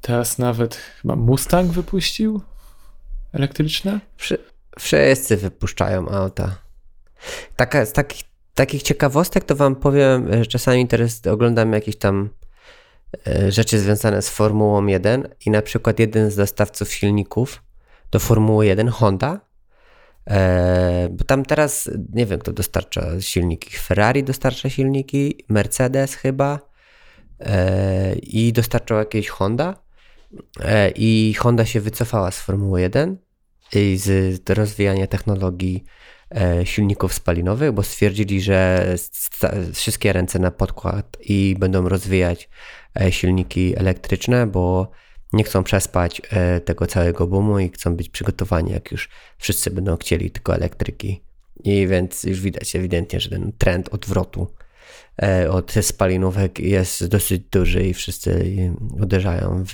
Speaker 3: Teraz nawet chyba Mustang wypuścił elektryczne?
Speaker 1: Przy, Wszyscy wypuszczają auta. Taka, z takich, takich ciekawostek to wam powiem, że czasami interes, oglądam jakieś tam e, rzeczy związane z Formułą 1 i na przykład jeden z dostawców silników do Formuły 1, Honda, e, bo tam teraz nie wiem kto dostarcza silniki, Ferrari dostarcza silniki, Mercedes chyba e, i dostarczał jakieś Honda. I Honda się wycofała z Formuły 1 z rozwijania technologii e, silników spalinowych, bo stwierdzili, że wszystkie ręce na podkład i będą rozwijać e, silniki elektryczne, bo nie chcą przespać e, tego całego boomu i chcą być przygotowani, jak już wszyscy będą chcieli tylko elektryki. I więc już widać ewidentnie, że ten trend odwrotu od spalinówek jest dosyć duży i wszyscy uderzają w,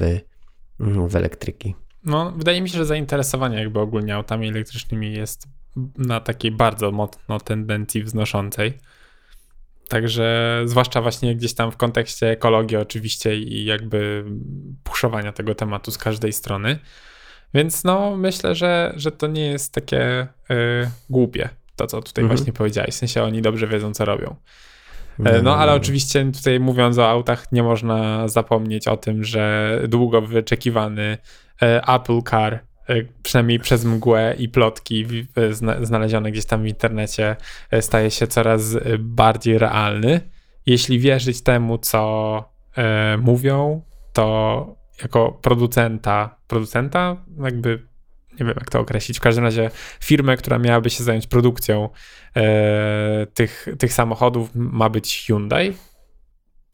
Speaker 1: w elektryki.
Speaker 2: No, wydaje mi się, że zainteresowanie jakby ogólnie autami elektrycznymi jest na takiej bardzo mocno tendencji wznoszącej. Także zwłaszcza właśnie gdzieś tam w kontekście ekologii oczywiście i jakby puszowania tego tematu z każdej strony. Więc no myślę, że, że to nie jest takie y, głupie, to co tutaj mhm. właśnie powiedziałeś. W sensie oni dobrze wiedzą, co robią. E, no, ale oczywiście tutaj mówiąc o autach, nie można zapomnieć o tym, że długo wyczekiwany E, Apple Car, przynajmniej przez mgłę i plotki znalezione gdzieś tam w internecie, e, staje się coraz bardziej realny. Jeśli wierzyć temu, co mówią, to jako producenta, producenta, jakby nie wiem jak to określić, w każdym razie firmę, która miałaby się zająć produkcją e, tych, tych samochodów ma być Hyundai,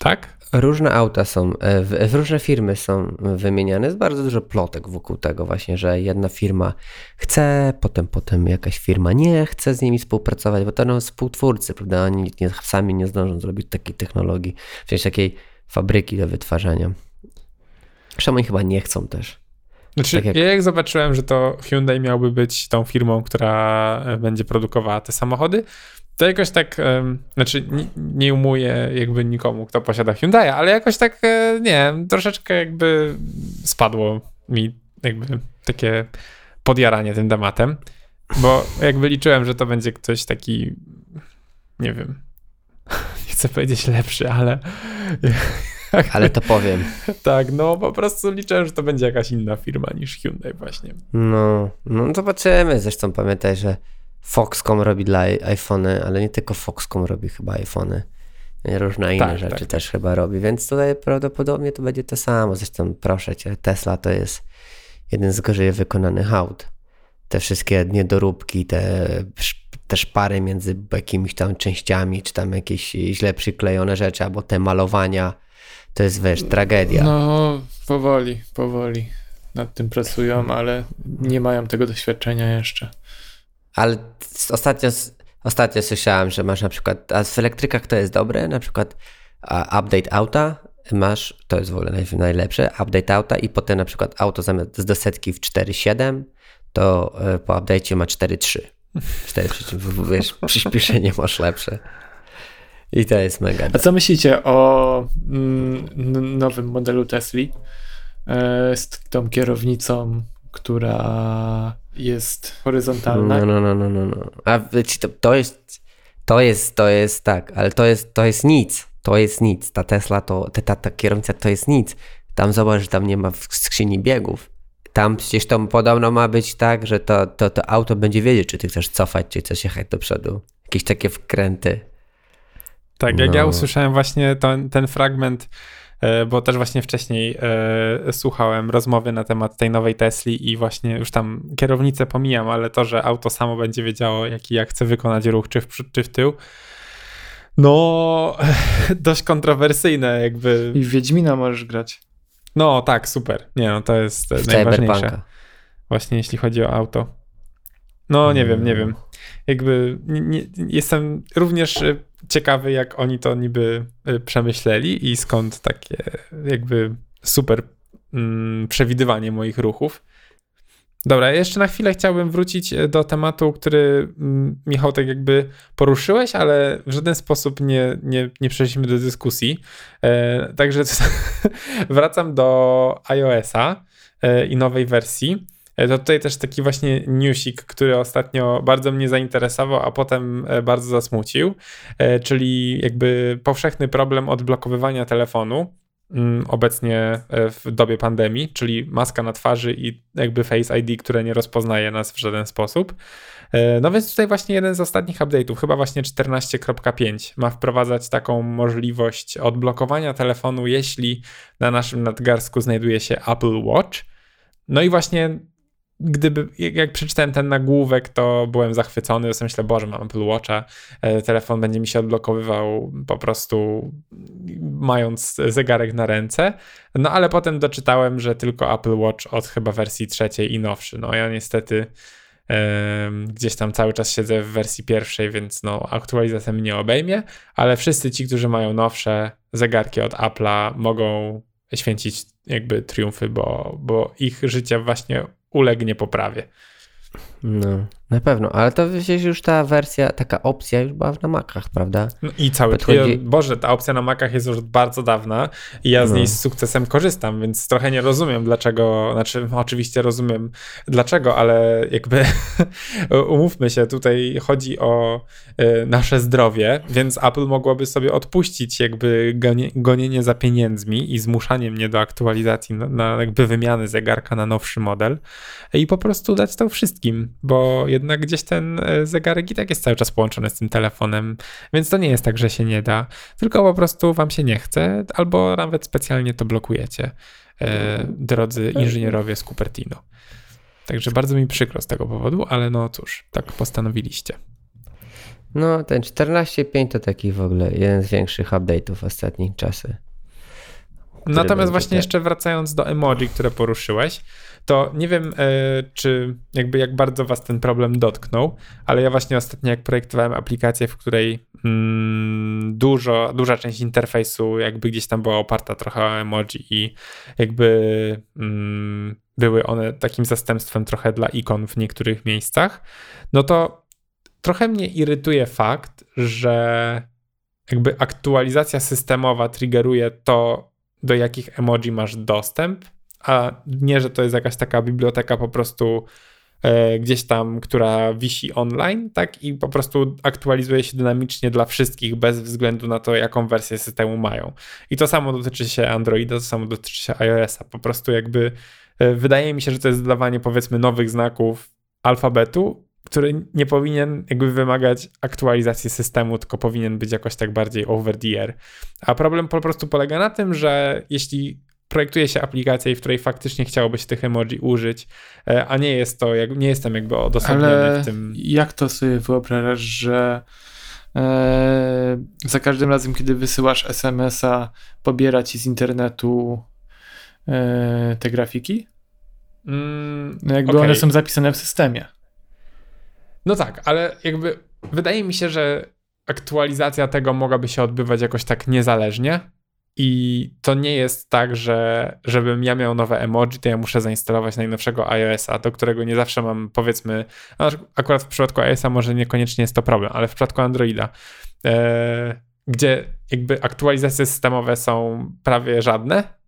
Speaker 2: tak?
Speaker 1: Różne auta są, e, w, różne firmy są wymieniane. Jest bardzo dużo plotek wokół tego właśnie, że jedna firma chce, potem potem jakaś firma nie chce z nimi współpracować, bo to no współtwórcy, prawda? Oni nie, sami nie zdążą zrobić takiej technologii, w sensie takiej fabryki do wytwarzania. Zresztą oni chyba nie chcą też.
Speaker 2: Znaczy, tak jak... ja jak zobaczyłem, że to Hyundai miałby być tą firmą, która będzie produkowała te samochody, to jakoś tak, um, znaczy nie, nie umuję jakby nikomu, kto posiada Hyundai, ale jakoś tak, e, nie troszeczkę jakby spadło mi jakby takie podjaranie tym tematem, bo jakby liczyłem, że to będzie ktoś taki nie wiem, nie chcę powiedzieć lepszy, ale...
Speaker 1: Ale to powiem.
Speaker 2: tak, no po prostu liczę, że to będzie jakaś inna firma niż Hyundai właśnie.
Speaker 1: No, no zobaczymy. Zresztą pamiętaj, że Foxconn robi dla iPhony, ale nie tylko Foxconn robi chyba iPhony. Różne inne tak, rzeczy tak. też chyba robi, więc tutaj prawdopodobnie to będzie to samo. Zresztą proszę cię, Tesla to jest jeden z gorzej wykonanych aut. Te wszystkie niedoróbki, te, te szpary między jakimiś tam częściami, czy tam jakieś źle przyklejone rzeczy, albo te malowania, to jest wiesz, tragedia.
Speaker 3: No, powoli, powoli nad tym pracują, ale nie mają tego doświadczenia jeszcze.
Speaker 1: Ale ostatnio Ostatnio słyszałem, że masz na przykład, a w elektrykach to jest dobre, na przykład update auta masz, to jest w ogóle najlepsze, update auta i potem na przykład auto zamiast do setki w 4.7, to e, po update'cie ma 4.3. 4, wiesz, przyspieszenie masz lepsze. I to jest mega.
Speaker 3: A co myślicie o mm, nowym modelu Tesli e, z tą kierownicą, która jest horyzontalna.
Speaker 1: No, no, no, no, no. no. A to, to jest, to jest, to jest tak, ale to jest, to jest nic. To jest nic. Ta Tesla, to, ta, ta kierownica to jest nic. Tam zobacz, że tam nie ma skrzyni biegów. Tam przecież to podobno ma być tak, że to, to, to auto będzie wiedzieć, czy ty chcesz cofać, czy chcesz jechać do przodu. Jakieś takie wkręty.
Speaker 2: Tak, jak no. ja usłyszałem właśnie ten, ten fragment bo też właśnie wcześniej e, słuchałem rozmowy na temat tej nowej Tesli i właśnie już tam kierownicę pomijam, ale to, że auto samo będzie wiedziało, jaki ja chcę wykonać ruch, czy w przód, czy w tył, no dość kontrowersyjne jakby.
Speaker 3: I w Wiedźmina możesz grać.
Speaker 2: No tak, super. Nie no, to jest w najważniejsze. Właśnie jeśli chodzi o auto. No nie wiem, nie wiem. Jakby nie, nie, jestem również ciekawy, jak oni to niby y, przemyśleli i skąd takie jakby super mm, przewidywanie moich ruchów. Dobra, jeszcze na chwilę chciałbym wrócić y, do tematu, który mm, Michał tak jakby poruszyłeś, ale w żaden sposób nie, nie, nie przeszliśmy do dyskusji. E, także wracam do iOS-a e, i nowej wersji. E, to tutaj też taki właśnie newsik, który ostatnio bardzo mnie zainteresował, a potem e, bardzo zasmucił, e, czyli jakby powszechny problem odblokowywania telefonu mm, obecnie w dobie pandemii, czyli maska na twarzy i jakby Face ID, które nie rozpoznaje nas w żaden sposób. No więc tutaj właśnie jeden z ostatnich update'ów, chyba właśnie 14.5 ma wprowadzać taką możliwość odblokowania telefonu, jeśli na naszym nadgarstku znajduje się Apple Watch. No i właśnie gdyby, jak przeczytałem ten nagłówek, to byłem zachwycony, sobie myślę, Boże, mam Apple Watcha, e, telefon będzie mi się odblokowywał po prostu mając zegarek na ręce, no ale potem doczytałem, że tylko Apple Watch od chyba wersji trzeciej i nowszy, no ja niestety gdzieś tam cały czas siedzę w wersji pierwszej, więc no aktualizacja mnie obejmie, ale wszyscy ci, którzy mają nowsze zegarki od Apple'a mogą święcić jakby triumfy, bo, bo ich życie właśnie ulegnie poprawie.
Speaker 1: No, na pewno, ale to przecież już ta wersja, taka opcja już była na Macach, prawda?
Speaker 2: No I cały Podchodzi... Boże, ta opcja na Macach jest już bardzo dawna i ja z no. niej z sukcesem korzystam, więc trochę nie rozumiem dlaczego, znaczy oczywiście rozumiem dlaczego, ale jakby umówmy się, tutaj chodzi o y, nasze zdrowie, więc Apple mogłoby sobie odpuścić jakby gonie, gonienie za pieniędzmi i zmuszanie mnie do aktualizacji na, na jakby wymiany zegarka na nowszy model i po prostu dać to wszystkim, bo jednak gdzieś ten e, zegarek i tak jest cały czas połączony z tym telefonem, więc to nie jest tak, że się nie da, tylko po prostu wam się nie chce, albo nawet specjalnie to blokujecie, e, drodzy inżynierowie z Cupertino. Także bardzo mi przykro z tego powodu, ale no cóż, tak postanowiliście.
Speaker 1: No, ten 14.5 to taki w ogóle jeden z większych update'ów ostatnich czasy.
Speaker 2: Natomiast właśnie tak. jeszcze wracając do emoji, które poruszyłeś, to nie wiem, e, czy jakby jak bardzo was ten problem dotknął, ale ja właśnie ostatnio jak projektowałem aplikację, w której mm, dużo, duża część interfejsu jakby gdzieś tam była oparta trochę o emoji i jakby mm, były one takim zastępstwem trochę dla ikon w niektórych miejscach, no to trochę mnie irytuje fakt, że jakby aktualizacja systemowa triggeruje to, do jakich emoji masz dostęp, a nie, że to jest jakaś taka biblioteka po prostu e, gdzieś tam, która wisi online, tak? I po prostu aktualizuje się dynamicznie dla wszystkich, bez względu na to, jaką wersję systemu mają. I to samo dotyczy się Androida, to samo dotyczy się iOS-a. Po prostu jakby e, wydaje mi się, że to jest dodawanie powiedzmy nowych znaków alfabetu, który nie powinien jakby wymagać aktualizacji systemu, tylko powinien być jakoś tak bardziej over the air. A problem po prostu polega na tym, że jeśli projektuje się aplikację, w której faktycznie chciałoby się tych emoji użyć, e, a nie jest to, jak, nie jestem jakby odosobniony
Speaker 3: Ale
Speaker 2: w tym.
Speaker 3: Jak to sobie wyobrażasz, że e, za każdym razem, kiedy wysyłasz SMS-a, pobiera ci z internetu e, te grafiki? Mm, no jakby okay. one są zapisane w systemie.
Speaker 2: No tak, ale jakby wydaje mi się, że aktualizacja tego mogłaby się odbywać jakoś tak niezależnie. I to nie jest tak, że żebym ja miał nowe emoji, to ja muszę zainstalować najnowszego iOS-a, do którego nie zawsze mam, powiedzmy, akurat w przypadku iOS-a może niekoniecznie jest to problem, ale w przypadku Androida, e, gdzie jakby aktualizacje systemowe są prawie żadne,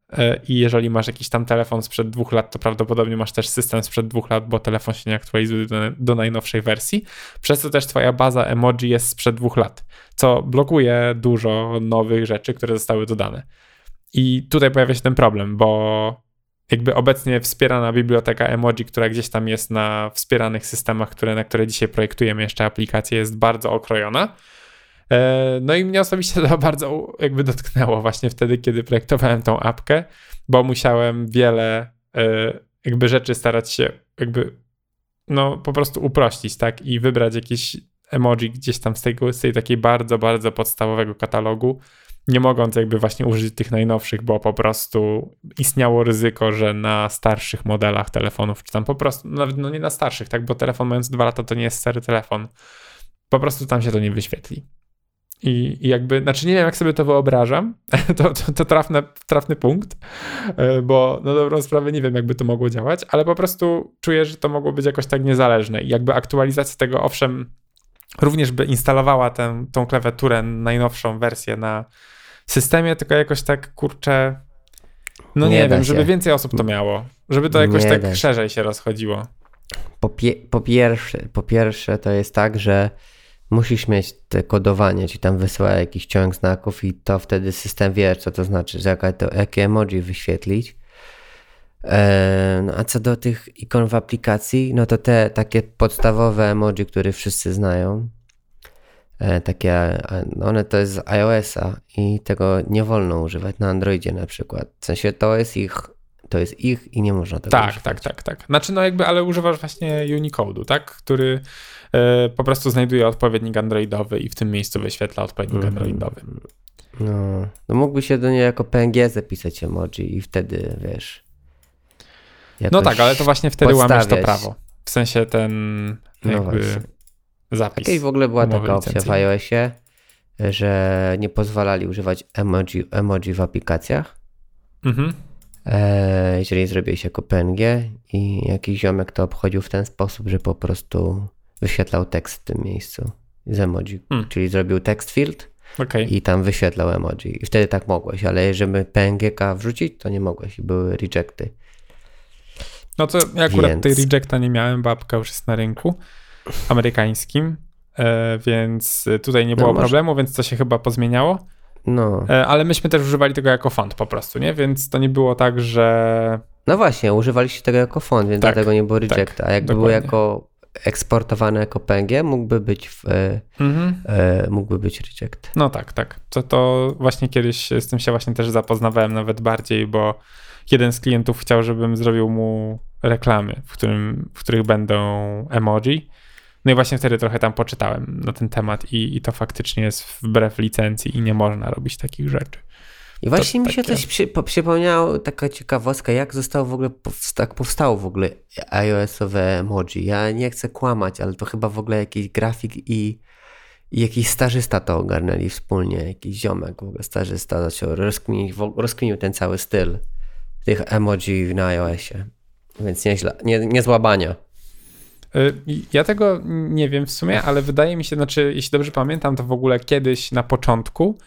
Speaker 2: i jeżeli masz jakiś tam telefon sprzed dwóch lat, to prawdopodobnie masz też system sprzed dwóch lat, bo telefon się nie aktualizuje do, do, najnowszej wersji, przez co też twoja baza emoji jest sprzed dwóch lat, co blokuje dużo nowych rzeczy, które zostały dodane. I tutaj pojawia się ten problem, bo jakby obecnie wspierana biblioteka emoji, która gdzieś tam jest na wspieranych systemach, które, na które dzisiaj projektujemy jeszcze aplikacje, jest bardzo okrojona E, no i mnie osobiście to bardzo jakby dotknęło właśnie wtedy, kiedy projektowałem tą apkę, bo musiałem wiele e, jakby rzeczy starać się jakby no po prostu uprościć, tak? I wybrać jakieś emoji gdzieś tam z, tego, z tej takiej bardzo, bardzo podstawowego katalogu, nie mogąc jakby właśnie użyć tych najnowszych, bo po prostu istniało ryzyko, że na starszych modelach telefonów, czy tam po prostu, nawet no nie na starszych, tak? Bo telefon mając dwa lata to nie jest stary telefon. Po prostu tam się to nie wyświetli. I, I, jakby, znaczy nie wiem, jak sobie to wyobrażam, to, to, to trafny, trafny punkt, e, bo na dobrą sprawę nie wiem, jakby to mogło działać, ale po prostu czuję, że to mogło być jakoś tak niezależne. I jakby aktualizacja tego, owszem, również by instalowała tę, tą klawiaturę, najnowszą wersję na systemie, tylko jakoś tak, kurczę, no nie, nie wiem, żeby więcej osób to miało, żeby to jakoś nie tak szerzej się rozchodziło.
Speaker 1: Po, pie, po, pierwsze, po pierwsze to jest tak, że musisz mieć te kodowanie, ci tam wysyła jakiś ciąg znaków i to wtedy system wie, co to znaczy, jaka to, jakie emoji wyświetlić. E, no a co do tych ikon w aplikacji, no to te takie podstawowe emoji, które wszyscy znają, e, takie, no one to jest z iOS-a i tego nie wolno używać na Androidzie na przykład. W sensie to jest ich, to jest ich i nie można tego
Speaker 2: tak,
Speaker 1: używać.
Speaker 2: Tak, tak, tak. Znaczy no jakby, ale używasz właśnie Unicode'u, tak? Który po prostu znajduje odpowiednik androidowy i w tym miejscu wyświetla odpowiednik mm androidowy.
Speaker 1: No, no mógłby się do niej jako PNG zapisać emoji i wtedy, wiesz...
Speaker 2: No tak, ale to właśnie wtedy łamiesz to prawo. W sensie ten no jakby no zapis.
Speaker 1: Okej, w ogóle była taka opcja w iOSie, że nie pozwalali używać emoji, emoji w aplikacjach. Mhm. E, jeżeli zrobiłeś jako PNG i jakiś ziomek to obchodził w ten sposób, że po prostu wyświetlał tekst w tym miejscu z emoji. Hmm. Czyli zrobił text field okay. i tam wyświetlał emoji. I wtedy tak mogłeś, ale żeby PNGK wrzucić, to nie mogłeś i były rejecty.
Speaker 2: No to ja akurat więc... tej rejecta nie miałem, babka już jest na rynku amerykańskim, e, więc tutaj nie było no, problemu, więc to się chyba pozmieniało. No. E, ale myśmy też używali tego jako font po prostu, nie? Więc to nie było tak, że...
Speaker 1: No właśnie, używaliście tego jako font, więc tak, dlatego nie było rejecta. Tak, A jakby było jako eksportowane jako PNG, mógłby być, w, e, mhm. e, mógłby być reject.
Speaker 2: No tak, tak. To, to właśnie kiedyś z tym się właśnie też zapoznawałem nawet bardziej, bo jeden z klientów chciał, żebym zrobił mu reklamy, w, którym, w których będą emoji. No i właśnie wtedy trochę tam poczytałem na ten temat i, i to faktycznie jest wbrew licencji i nie można robić takich rzeczy.
Speaker 1: I właśnie mi się takie... coś przy, przypomniało, taka ciekawostka, jak zostało w ogóle, tak powstało w ogóle iOS-owe emoji. Ja nie chcę kłamać, ale to chyba w ogóle jakiś grafik i, i jakiś stażysta to ogarnęli wspólnie, jakiś ziomek w ogóle stażysta zaczął rozkminić, rozkminił ten cały styl tych emoji na iOSie. Więc nieźle, nie, nie złabania.
Speaker 2: Y, ja tego nie wiem w sumie, ale wydaje mi się, znaczy, jeśli dobrze pamiętam, to w ogóle kiedyś na początku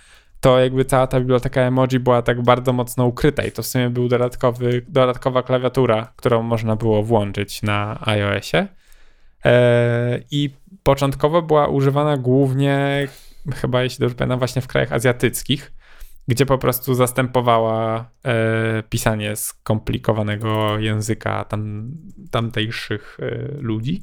Speaker 2: to jakby cała ta biblioteka emoji była tak bardzo mocno ukryta i to w sumie był dodatkowy, dodatkowa klawiatura, którą można było włączyć na iOSie. E, I początkowo była używana głównie, chyba jeśli dobrze pamiętam, właśnie w krajach azjatyckich, gdzie po prostu zastępowała e, pisanie skomplikowanego języka tam, tamtejszych e, ludzi.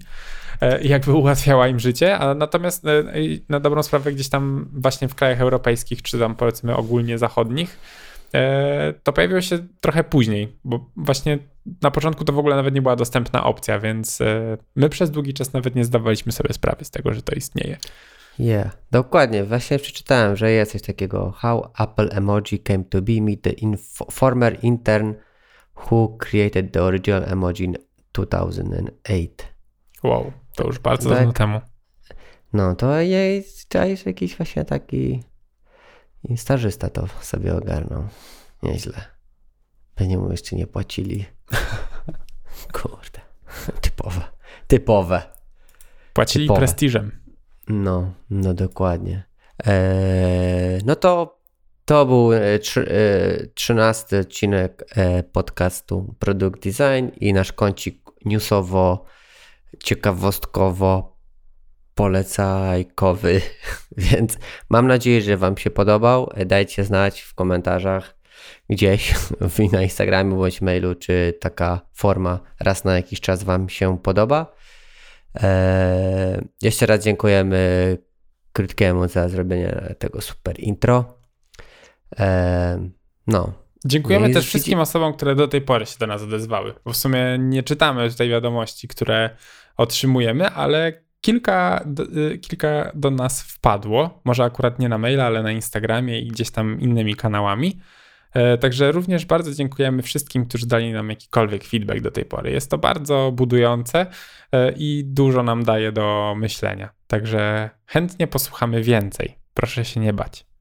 Speaker 2: E, jakby ułatwiała im życie, a natomiast e, na dobrą sprawę gdzieś tam właśnie w krajach europejskich, czy tam powiedzmy ogólnie zachodnich, e, to pojawiło się trochę później, bo właśnie na początku to w ogóle nawet nie była dostępna opcja, więc my przez długi czas nawet nie zdawaliśmy sobie sprawy z tego, że to istnieje.
Speaker 1: Yeah, dokładnie. Właśnie przeczytałem, że jest coś takiego How Apple Emoji Came to Be, meet the former intern who created the original emoji in 2008.
Speaker 2: Wow. To już bardzo tak? dawno temu.
Speaker 1: No, to jest, to jest jakiś właśnie taki starzysta to sobie ogarnął. Nieźle. Pewnie mu jeszcze nie płacili. Kurde. Typowe. Typowe.
Speaker 2: Płacili Typowe. prestiżem.
Speaker 1: No, no dokładnie. Eee, no to to był e, e, trzynasty odcinek e, podcastu Product Design i nasz kącik newsowo ciekawostkowo polecajkowy, więc mam nadzieję, że Wam się podobał. Dajcie znać w komentarzach gdzieś na Instagramie bądź mailu, czy taka forma raz na jakiś czas Wam się podoba. Eee, jeszcze raz dziękujemy Krótkiemu za zrobienie tego super intro. Eee, no,
Speaker 2: Dziękujemy też wszystkim osobom, które do tej pory się do nas odezwały, bo w sumie nie czytamy tutaj wiadomości, które otrzymujemy, ale kilka, y, kilka do nas wpadło. Może akurat nie na maila, ale na Instagramie i gdzieś tam innymi kanałami. E, także również bardzo dziękujemy wszystkim, którzy dali nam jakikolwiek feedback do tej pory. Jest to bardzo budujące e, i dużo nam daje do myślenia. Także chętnie posłuchamy więcej. Proszę się nie bać.